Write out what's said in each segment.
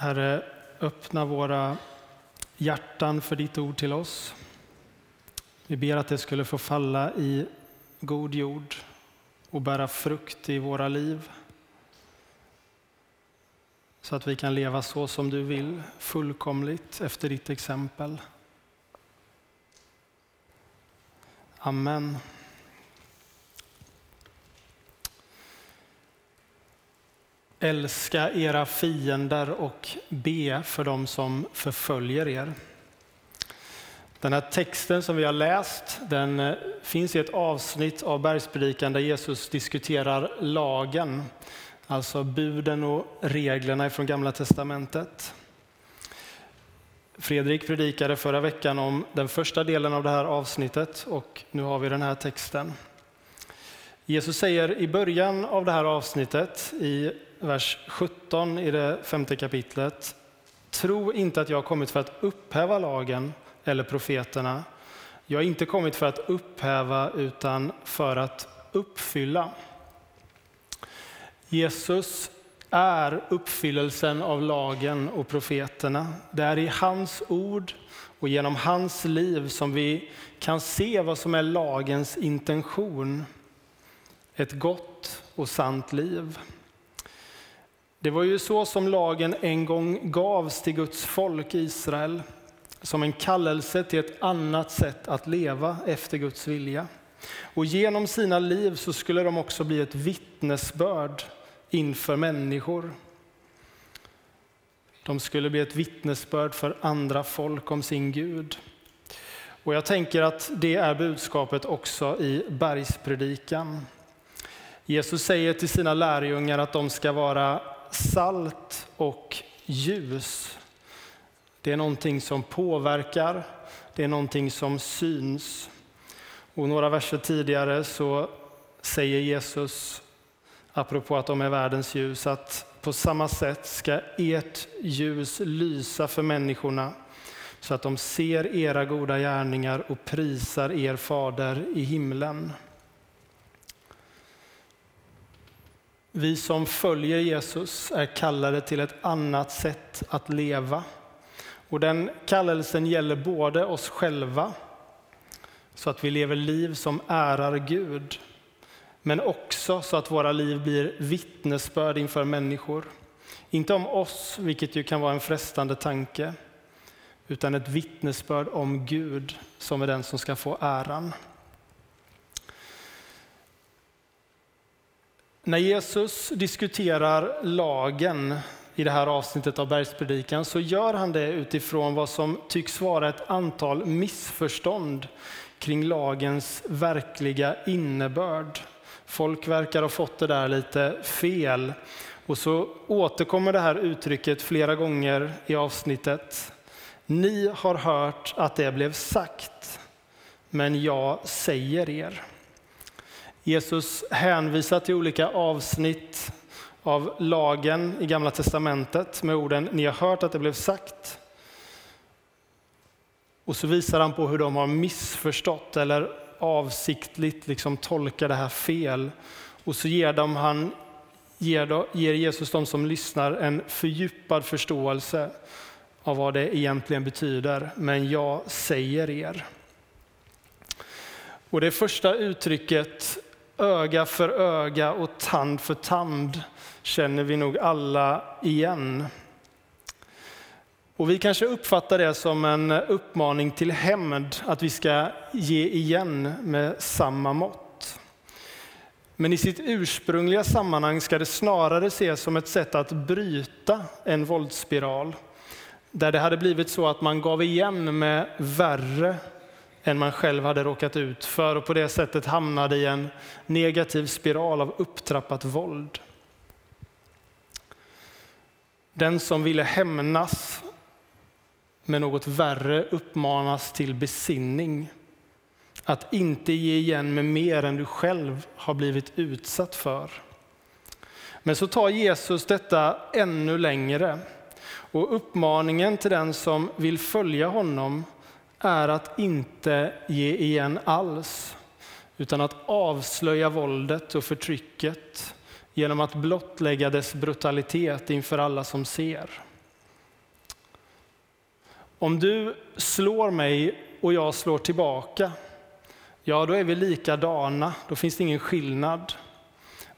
Herre, öppna våra hjärtan för ditt ord till oss. Vi ber att det skulle få falla i god jord och bära frukt i våra liv. Så att vi kan leva så som du vill, fullkomligt efter ditt exempel. Amen. Älska era fiender och be för dem som förföljer er. Den här texten som vi har läst den eh, finns i ett avsnitt av Bergspredikan där Jesus diskuterar lagen, alltså buden och reglerna från Gamla testamentet. Fredrik predikade förra veckan om den första delen av det här avsnittet och nu har vi den här texten. Jesus säger i början av det här avsnittet i vers 17 i det femte kapitlet. Tro inte att jag har kommit för att upphäva lagen eller profeterna. Jag har inte kommit för att upphäva utan för att uppfylla. Jesus är uppfyllelsen av lagen och profeterna. Det är i hans ord och genom hans liv som vi kan se vad som är lagens intention. Ett gott och sant liv. Det var ju så som lagen en gång gavs till Guds folk Israel som en kallelse till ett annat sätt att leva efter Guds vilja. Och genom sina liv så skulle de också bli ett vittnesbörd inför människor. De skulle bli ett vittnesbörd för andra folk om sin Gud. Och jag tänker att det är budskapet också i bergspredikan. Jesus säger till sina lärjungar att de ska vara salt och ljus. Det är någonting som påverkar, det är någonting som syns. Och några verser tidigare så säger Jesus, apropå att de är världens ljus, att på samma sätt ska ert ljus lysa för människorna så att de ser era goda gärningar och prisar er fader i himlen. Vi som följer Jesus är kallade till ett annat sätt att leva. Och den kallelsen gäller både oss själva, så att vi lever liv som ärar Gud, men också så att våra liv blir vittnesbörd inför människor. Inte om oss, vilket ju kan vara en frestande tanke, utan ett vittnesbörd om Gud som är den som ska få äran. När Jesus diskuterar lagen i det här avsnittet av Bergspredikan så gör han det utifrån vad som tycks vara ett antal missförstånd kring lagens verkliga innebörd. Folk verkar ha fått det där lite fel. Och så återkommer det här uttrycket flera gånger i avsnittet. Ni har hört att det blev sagt, men jag säger er. Jesus hänvisar till olika avsnitt av lagen i Gamla testamentet med orden ni har hört att det blev sagt. Och så visar han på hur de har missförstått eller avsiktligt liksom tolkar det här fel. Och så ger, de han, ger, då, ger Jesus de som lyssnar en fördjupad förståelse av vad det egentligen betyder. Men jag säger er. Och det första uttrycket öga för öga och tand för tand känner vi nog alla igen. Och vi kanske uppfattar det som en uppmaning till hämnd, att vi ska ge igen med samma mått. Men i sitt ursprungliga sammanhang ska det snarare ses som ett sätt att bryta en våldsspiral. Där det hade blivit så att man gav igen med värre än man själv hade råkat ut för och på det sättet hamnade i en negativ spiral av upptrappat våld. Den som ville hämnas med något värre uppmanas till besinning. Att inte ge igen med mer än du själv har blivit utsatt för. Men så tar Jesus detta ännu längre. Och uppmaningen till den som vill följa honom är att inte ge igen alls, utan att avslöja våldet och förtrycket genom att blottlägga dess brutalitet inför alla som ser. Om du slår mig och jag slår tillbaka, ja då är vi likadana, då finns det ingen skillnad.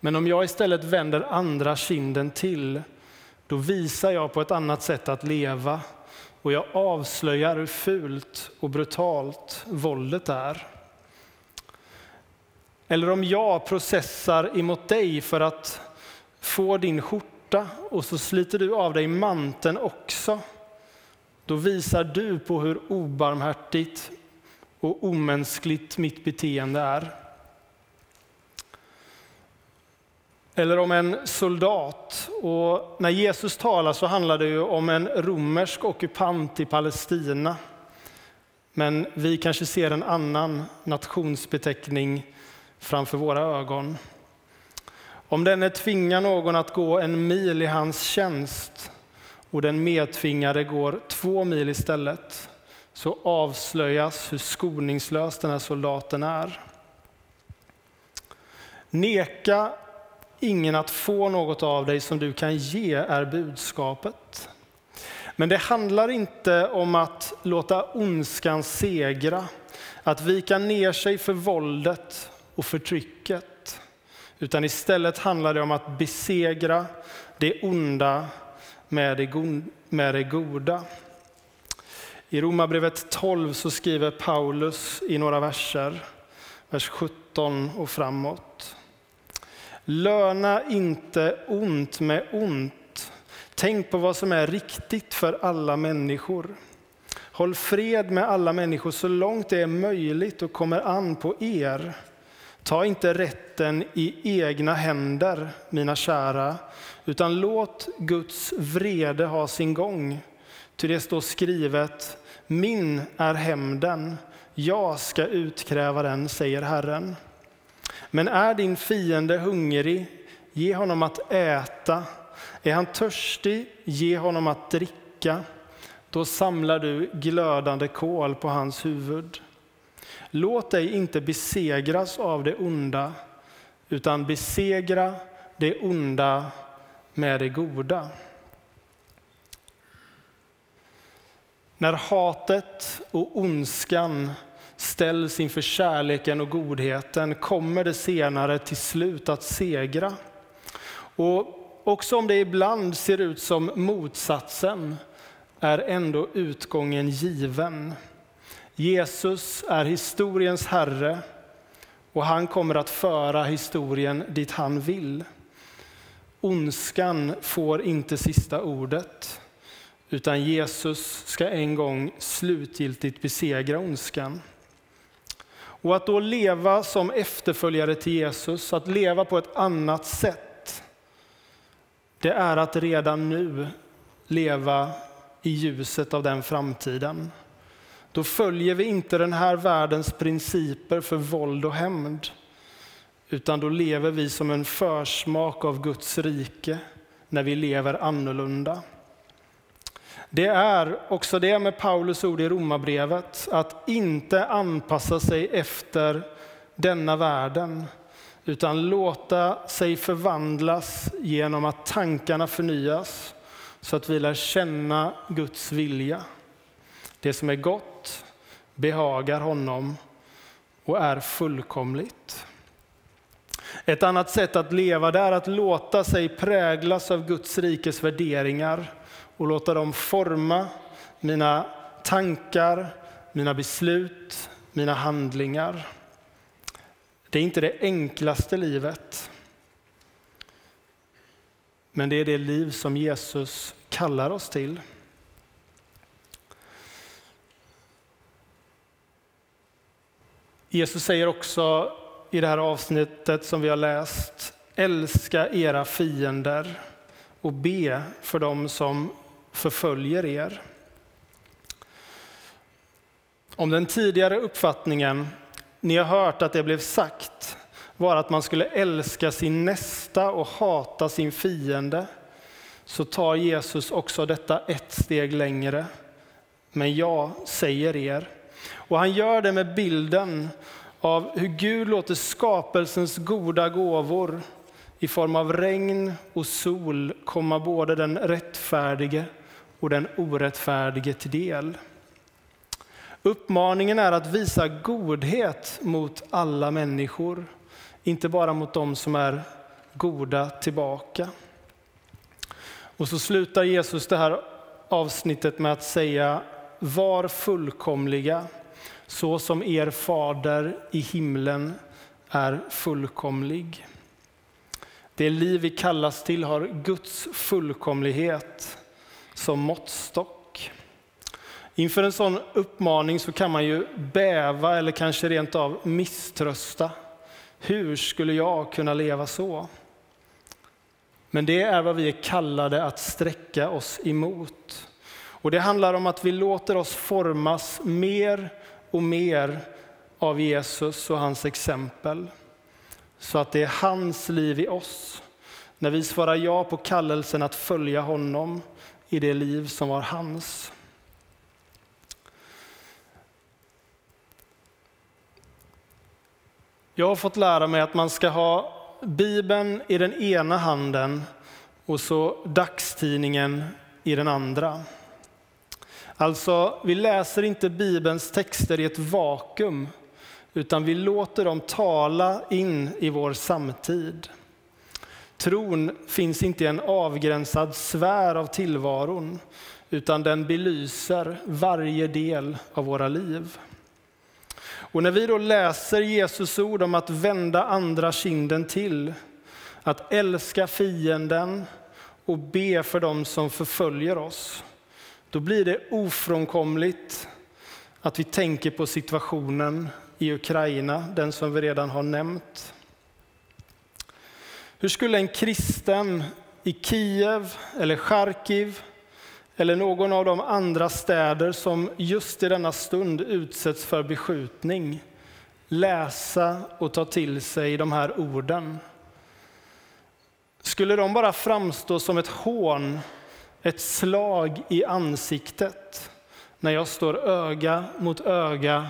Men om jag istället vänder andra kinden till, då visar jag på ett annat sätt att leva och jag avslöjar hur fult och brutalt våldet är. Eller om jag processar emot dig för att få din skjorta och så sliter du av dig manteln också. Då visar du på hur obarmhärtigt och omänskligt mitt beteende är. Eller om en soldat. Och när Jesus talar så handlar det ju om en romersk ockupant i Palestina. Men vi kanske ser en annan nationsbeteckning framför våra ögon. Om denne tvingar någon att gå en mil i hans tjänst och den medtvingade går två mil istället så avslöjas hur skoningslös den här soldaten är. Neka ingen att få något av dig som du kan ge är budskapet. Men det handlar inte om att låta ondskan segra, att vika ner sig för våldet och förtrycket. Utan istället handlar det om att besegra det onda med det, med det goda. I Romarbrevet 12 så skriver Paulus i några verser, vers 17 och framåt. Löna inte ont med ont. Tänk på vad som är riktigt för alla människor. Håll fred med alla människor så långt det är möjligt och kommer an på er. Ta inte rätten i egna händer, mina kära, utan låt Guds vrede ha sin gång. Ty det står skrivet, min är hämnden, jag ska utkräva den, säger Herren. Men är din fiende hungrig, ge honom att äta. Är han törstig, ge honom att dricka. Då samlar du glödande kol på hans huvud. Låt dig inte besegras av det onda, utan besegra det onda med det goda. När hatet och ondskan ställs inför kärleken och godheten kommer det senare till slut att segra. Och också om det ibland ser ut som motsatsen är ändå utgången given. Jesus är historiens Herre och han kommer att föra historien dit han vill. Ondskan får inte sista ordet, utan Jesus ska en gång slutgiltigt besegra ondskan. Och att då leva som efterföljare till Jesus, att leva på ett annat sätt, det är att redan nu leva i ljuset av den framtiden. Då följer vi inte den här världens principer för våld och hämnd, utan då lever vi som en försmak av Guds rike när vi lever annorlunda. Det är också det med Paulus ord i Romarbrevet, att inte anpassa sig efter denna världen, utan låta sig förvandlas genom att tankarna förnyas, så att vi lär känna Guds vilja. Det som är gott behagar honom och är fullkomligt. Ett annat sätt att leva det är att låta sig präglas av Guds rikes värderingar och låta dem forma mina tankar, mina beslut, mina handlingar. Det är inte det enklaste livet. Men det är det liv som Jesus kallar oss till. Jesus säger också i det här avsnittet som vi har läst, älska era fiender och be för dem som förföljer er. Om den tidigare uppfattningen ni har hört att det blev sagt var att man skulle älska sin nästa och hata sin fiende, så tar Jesus också detta ett steg längre. Men jag säger er. Och han gör det med bilden av hur Gud låter skapelsens goda gåvor i form av regn och sol komma både den rättfärdige och den orättfärdige till del. Uppmaningen är att visa godhet mot alla människor, inte bara mot dem som är goda tillbaka. Och så slutar Jesus det här avsnittet med att säga var fullkomliga så som er fader i himlen är fullkomlig. Det liv vi kallas till har Guds fullkomlighet som måttstock. Inför en sån uppmaning så kan man ju bäva eller kanske rent av misströsta. Hur skulle jag kunna leva så? Men det är vad vi är kallade att sträcka oss emot. Och det handlar om att vi låter oss formas mer och mer av Jesus och hans exempel. Så att det är hans liv i oss. När vi svarar ja på kallelsen att följa honom i det liv som var hans. Jag har fått lära mig att man ska ha Bibeln i den ena handen och så dagstidningen i den andra. Alltså, vi läser inte Bibelns texter i ett vakuum, utan vi låter dem tala in i vår samtid. Tron finns inte i en avgränsad sfär av tillvaron, utan den belyser varje del av våra liv. Och när vi då läser Jesus ord om att vända andra kinden till, att älska fienden och be för dem som förföljer oss, då blir det ofrånkomligt att vi tänker på situationen i Ukraina, den som vi redan har nämnt. Hur skulle en kristen i Kiev eller Charkiv eller någon av de andra städer som just i denna stund utsätts för beskjutning läsa och ta till sig de här orden? Skulle de bara framstå som ett hån, ett slag i ansiktet när jag står öga mot öga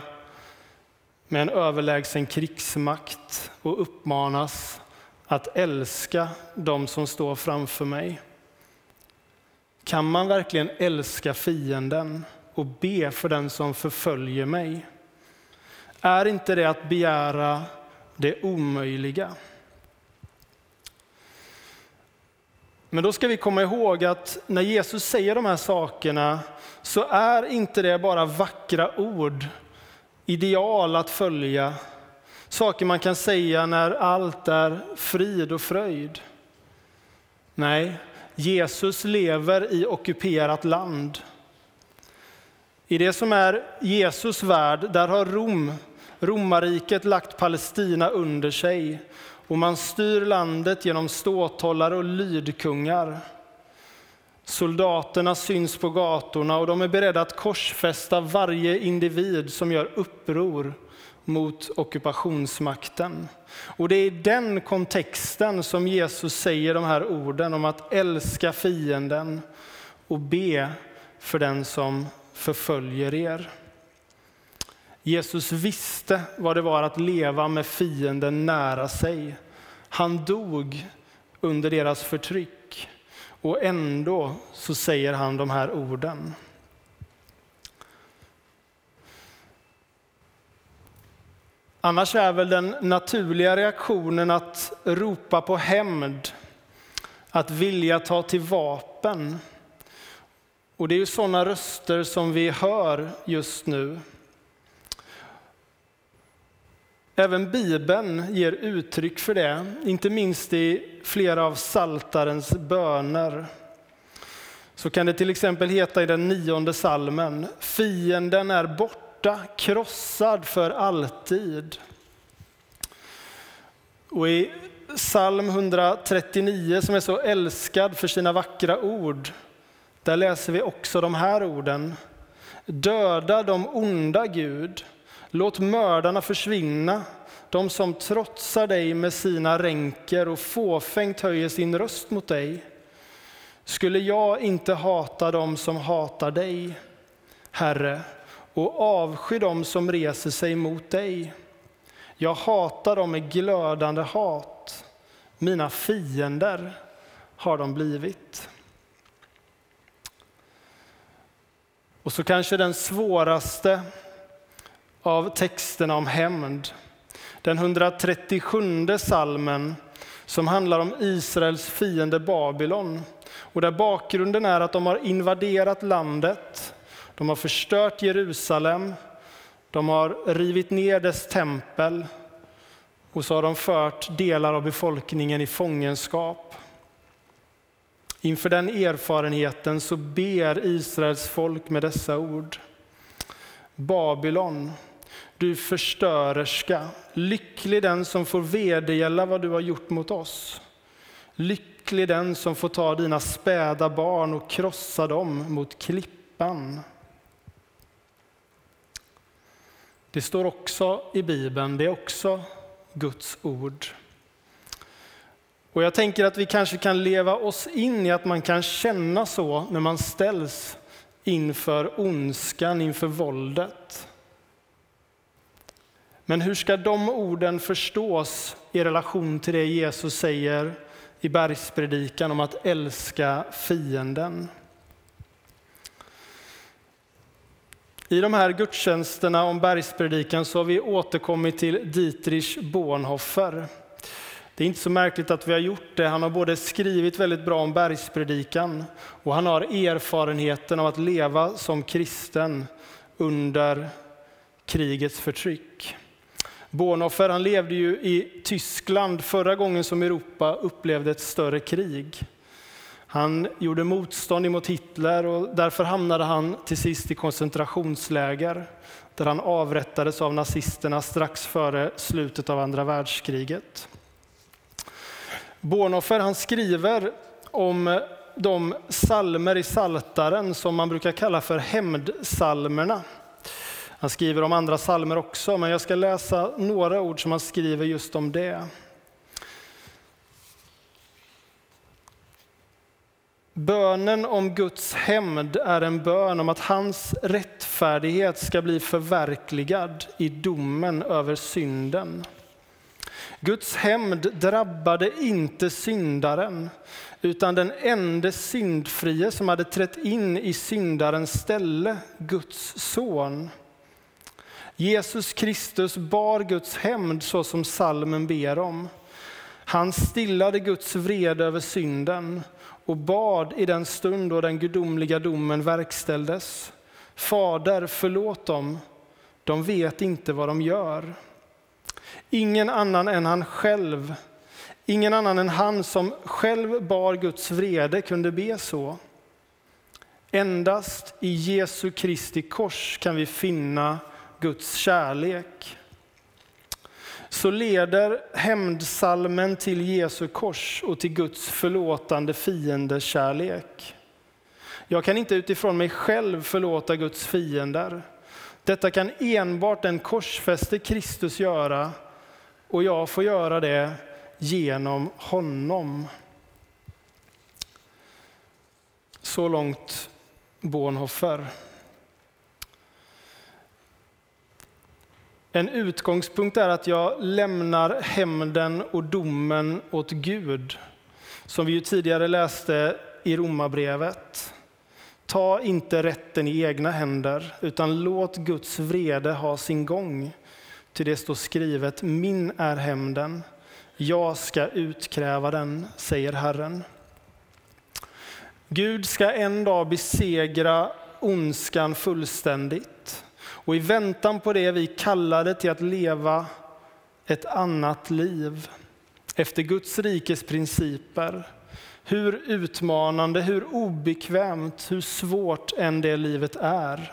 med en överlägsen krigsmakt och uppmanas att älska de som står framför mig? Kan man verkligen älska fienden och be för den som förföljer mig? Är inte det att begära det omöjliga? Men då ska vi komma ihåg att när Jesus säger de här sakerna så är inte det bara vackra ord, ideal att följa, saker man kan säga när allt är frid och fröjd. Nej, Jesus lever i ockuperat land. I det som är Jesus värld, där har Rom, romarriket lagt Palestina under sig och man styr landet genom ståthållare och lydkungar. Soldaterna syns på gatorna och de är beredda att korsfästa varje individ som gör uppror mot ockupationsmakten. Och det är i den kontexten som Jesus säger de här orden om att älska fienden och be för den som förföljer er. Jesus visste vad det var att leva med fienden nära sig. Han dog under deras förtryck och ändå så säger han de här orden. Annars är väl den naturliga reaktionen att ropa på hämnd, att vilja ta till vapen. Och det är ju sådana röster som vi hör just nu. Även Bibeln ger uttryck för det, inte minst i flera av saltarens böner. Så kan det till exempel heta i den nionde salmen, fienden är borta, krossad för alltid. Och i psalm 139 som är så älskad för sina vackra ord, där läser vi också de här orden. Döda de onda, Gud, Låt mördarna försvinna, de som trotsar dig med sina ränker och fåfängt höjer sin röst mot dig. Skulle jag inte hata dem som hatar dig, Herre, och avsky dem som reser sig mot dig? Jag hatar dem med glödande hat. Mina fiender har de blivit. Och så kanske den svåraste av texterna om hämnd. Den 137 salmen som handlar om Israels fiende Babylon. Och där bakgrunden är att de har invaderat landet, de har förstört Jerusalem, de har rivit ner dess tempel och så har de fört delar av befolkningen i fångenskap. Inför den erfarenheten så ber Israels folk med dessa ord. Babylon, du förstörerska, lycklig den som får vedergälla vad du har gjort mot oss. Lycklig den som får ta dina späda barn och krossa dem mot klippan. Det står också i Bibeln, det är också Guds ord. Och jag tänker att vi kanske kan leva oss in i att man kan känna så när man ställs inför ondskan, inför våldet. Men hur ska de orden förstås i relation till det Jesus säger i bergspredikan om att älska fienden? I de här gudstjänsterna om bergspredikan så har vi återkommit till Dietrich Bonhoeffer. Det är inte så märkligt att vi har gjort det. Han har både skrivit väldigt bra om bergspredikan och han har erfarenheten av att leva som kristen under krigets förtryck. Bonhoeffer han levde ju i Tyskland förra gången som Europa upplevde ett större krig. Han gjorde motstånd mot Hitler och därför hamnade han till sist i koncentrationsläger där han avrättades av nazisterna strax före slutet av andra världskriget. Bornhofer han skriver om de salmer i Saltaren som man brukar kalla för hämndsalmerna. Han skriver om andra salmer också, men jag ska läsa några ord som han skriver just om det. Bönen om Guds hämnd är en bön om att hans rättfärdighet ska bli förverkligad i domen över synden. Guds hämnd drabbade inte syndaren, utan den enda syndfrie som hade trätt in i syndarens ställe, Guds son. Jesus Kristus bar Guds hämnd så som salmen ber om. Han stillade Guds vrede över synden och bad i den stund då den gudomliga domen verkställdes. Fader, förlåt dem, de vet inte vad de gör. Ingen annan än han själv, ingen annan än han som själv bar Guds vrede kunde be så. Endast i Jesu Kristi kors kan vi finna Guds kärlek. Så leder hämndsalmen till Jesu kors och till Guds förlåtande fiendekärlek. Jag kan inte utifrån mig själv förlåta Guds fiender. Detta kan enbart den korsfäste Kristus göra och jag får göra det genom honom. Så långt Bonhoeffer. En utgångspunkt är att jag lämnar hämnden och domen åt Gud, som vi ju tidigare läste i Romarbrevet. Ta inte rätten i egna händer, utan låt Guds vrede ha sin gång. Till det står skrivet, min är hämnden, jag ska utkräva den, säger Herren. Gud ska en dag besegra ondskan fullständigt. Och i väntan på det är vi kallade till att leva ett annat liv efter Guds rikes principer. Hur utmanande, hur obekvämt, hur svårt än det livet är.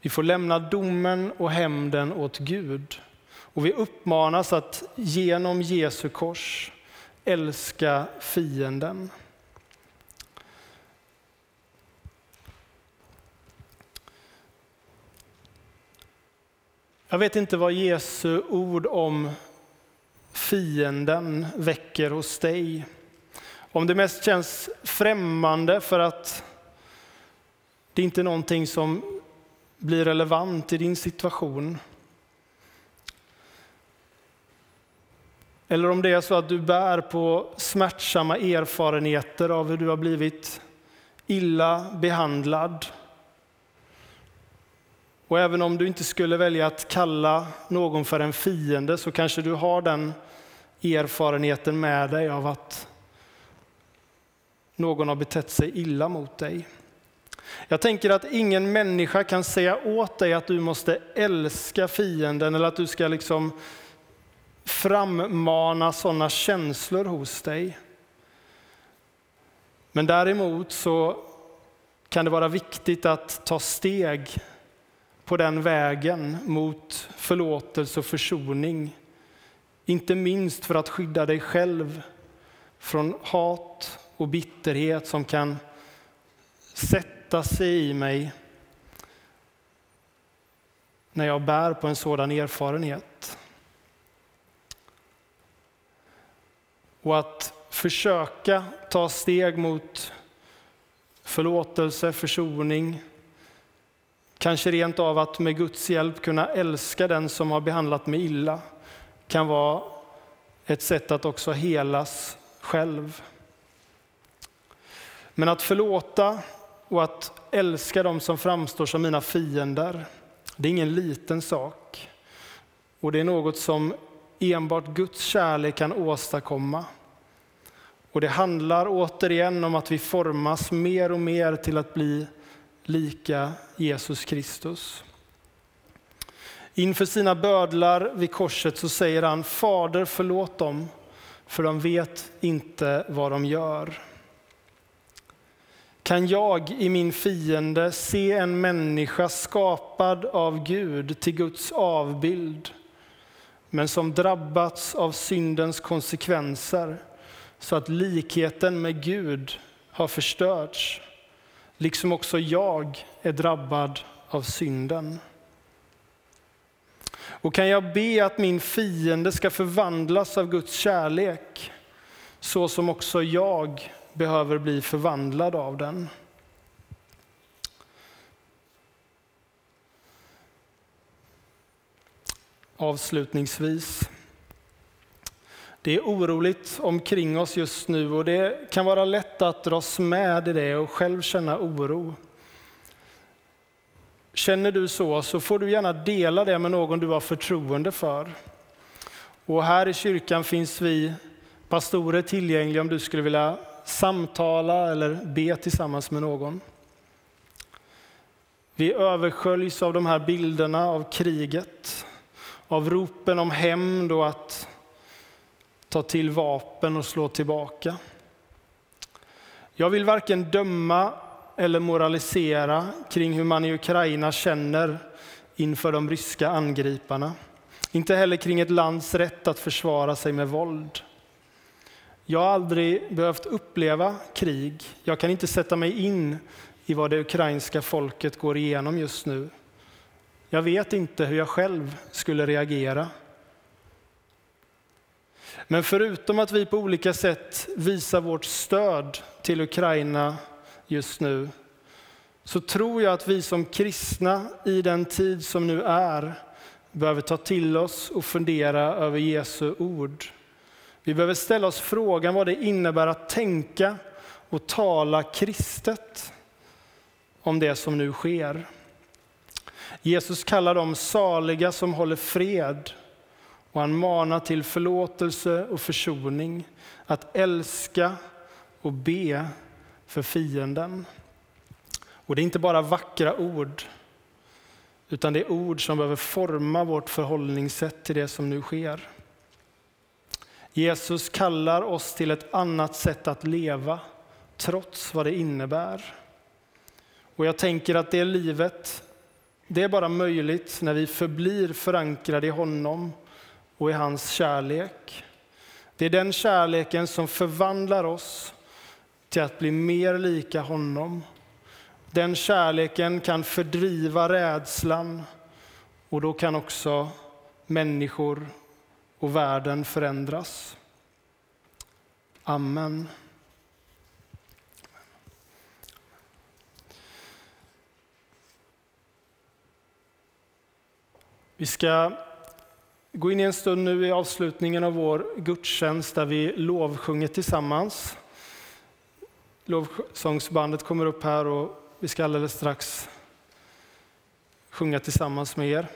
Vi får lämna domen och hämnden åt Gud. Och vi uppmanas att genom Jesu kors älska fienden. Jag vet inte vad Jesu ord om fienden väcker hos dig. Om det mest känns främmande för att det inte är någonting som blir relevant i din situation. Eller om det är så att du bär på smärtsamma erfarenheter av hur du har blivit illa behandlad och även om du inte skulle välja att kalla någon för en fiende så kanske du har den erfarenheten med dig av att någon har betett sig illa mot dig. Jag tänker att ingen människa kan säga åt dig att du måste älska fienden eller att du ska liksom frammana sådana känslor hos dig. Men däremot så kan det vara viktigt att ta steg på den vägen mot förlåtelse och försoning. Inte minst för att skydda dig själv från hat och bitterhet som kan sätta sig i mig när jag bär på en sådan erfarenhet. Och att försöka ta steg mot förlåtelse, försoning, kanske rent av att med Guds hjälp kunna älska den som har behandlat mig illa, kan vara ett sätt att också helas själv. Men att förlåta och att älska dem som framstår som mina fiender, det är ingen liten sak. Och det är något som enbart Guds kärlek kan åstadkomma. Och det handlar återigen om att vi formas mer och mer till att bli lika Jesus Kristus. Inför sina bödlar vid korset så säger han Fader förlåt dem, för de vet inte vad de gör. Kan jag i min fiende se en människa skapad av Gud till Guds avbild, men som drabbats av syndens konsekvenser så att likheten med Gud har förstörts, liksom också jag är drabbad av synden. Och kan jag be att min fiende ska förvandlas av Guds kärlek, så som också jag behöver bli förvandlad av den. Avslutningsvis. Det är oroligt omkring oss just nu och det kan vara lätt att dras med i det och själv känna oro. Känner du så, så får du gärna dela det med någon du har förtroende för. Och här i kyrkan finns vi pastorer tillgängliga om du skulle vilja samtala eller be tillsammans med någon. Vi översköljs av de här bilderna av kriget, av ropen om hämnd och att ta till vapen och slå tillbaka. Jag vill varken döma eller moralisera kring hur man i Ukraina känner inför de ryska angriparna. Inte heller kring ett lands rätt att försvara sig med våld. Jag har aldrig behövt uppleva krig. Jag kan inte sätta mig in i vad det ukrainska folket går igenom just nu. Jag vet inte hur jag själv skulle reagera. Men förutom att vi på olika sätt visar vårt stöd till Ukraina just nu, så tror jag att vi som kristna i den tid som nu är behöver ta till oss och fundera över Jesu ord. Vi behöver ställa oss frågan vad det innebär att tänka och tala kristet om det som nu sker. Jesus kallar dem saliga som håller fred och han manar till förlåtelse och försoning, att älska och be för fienden. Och det är inte bara vackra ord, utan det är ord som behöver forma vårt förhållningssätt till det som nu sker. Jesus kallar oss till ett annat sätt att leva, trots vad det innebär. Och jag tänker att det livet, det är bara möjligt när vi förblir förankrade i honom och i hans kärlek. Det är den kärleken som förvandlar oss till att bli mer lika honom. Den kärleken kan fördriva rädslan och då kan också människor och världen förändras. Amen. Vi ska gå in i en stund nu i avslutningen av vår gudstjänst där vi lovsjunger tillsammans. Lovsångsbandet kommer upp här och vi ska alldeles strax sjunga tillsammans med er.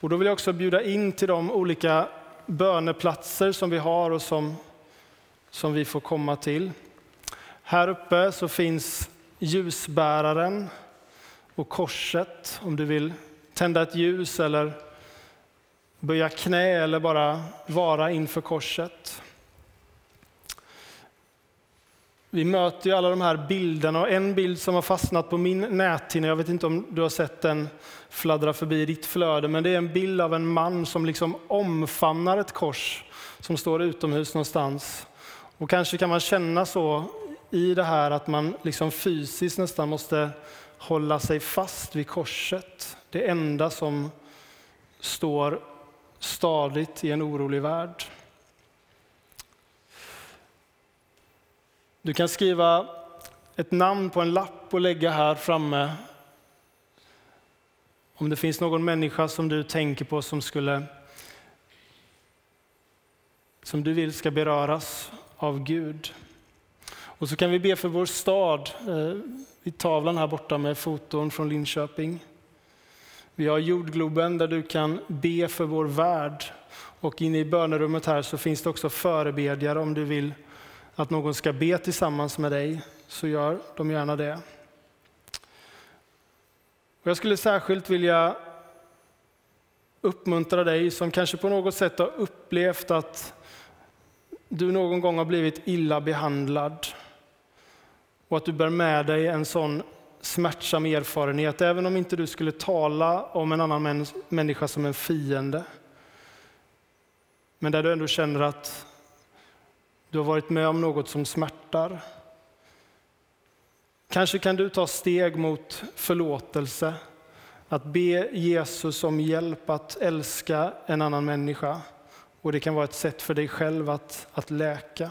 Och då vill jag också bjuda in till de olika böneplatser som vi har och som, som vi får komma till. Här uppe så finns ljusbäraren och korset om du vill tända ett ljus eller böja knä eller bara vara inför korset. Vi möter ju alla de här bilderna och en bild som har fastnat på min näthinna, jag vet inte om du har sett den fladdra förbi ditt flöde, men det är en bild av en man som liksom omfamnar ett kors som står utomhus någonstans. Och kanske kan man känna så i det här att man liksom fysiskt nästan måste hålla sig fast vid korset. Det enda som står stadigt i en orolig värld. Du kan skriva ett namn på en lapp och lägga här framme. Om det finns någon människa som du tänker på som skulle som du vill ska beröras av Gud. Och så kan vi be för vår stad eh, i tavlan här borta med foton från Linköping. Vi har jordgloben där du kan be för vår värld. Och inne i bönerummet här så finns det också förebedjare om du vill att någon ska be tillsammans med dig, så gör de gärna det. Och jag skulle särskilt vilja uppmuntra dig som kanske på något sätt har upplevt att du någon gång har blivit illa behandlad och att du bär med dig en sån smärtsam erfarenhet, även om inte du skulle tala om en annan människa som en fiende. Men där du ändå känner att du har varit med om något som smärtar. Kanske kan du ta steg mot förlåtelse, att be Jesus om hjälp att älska en annan människa. Och det kan vara ett sätt för dig själv att, att läka.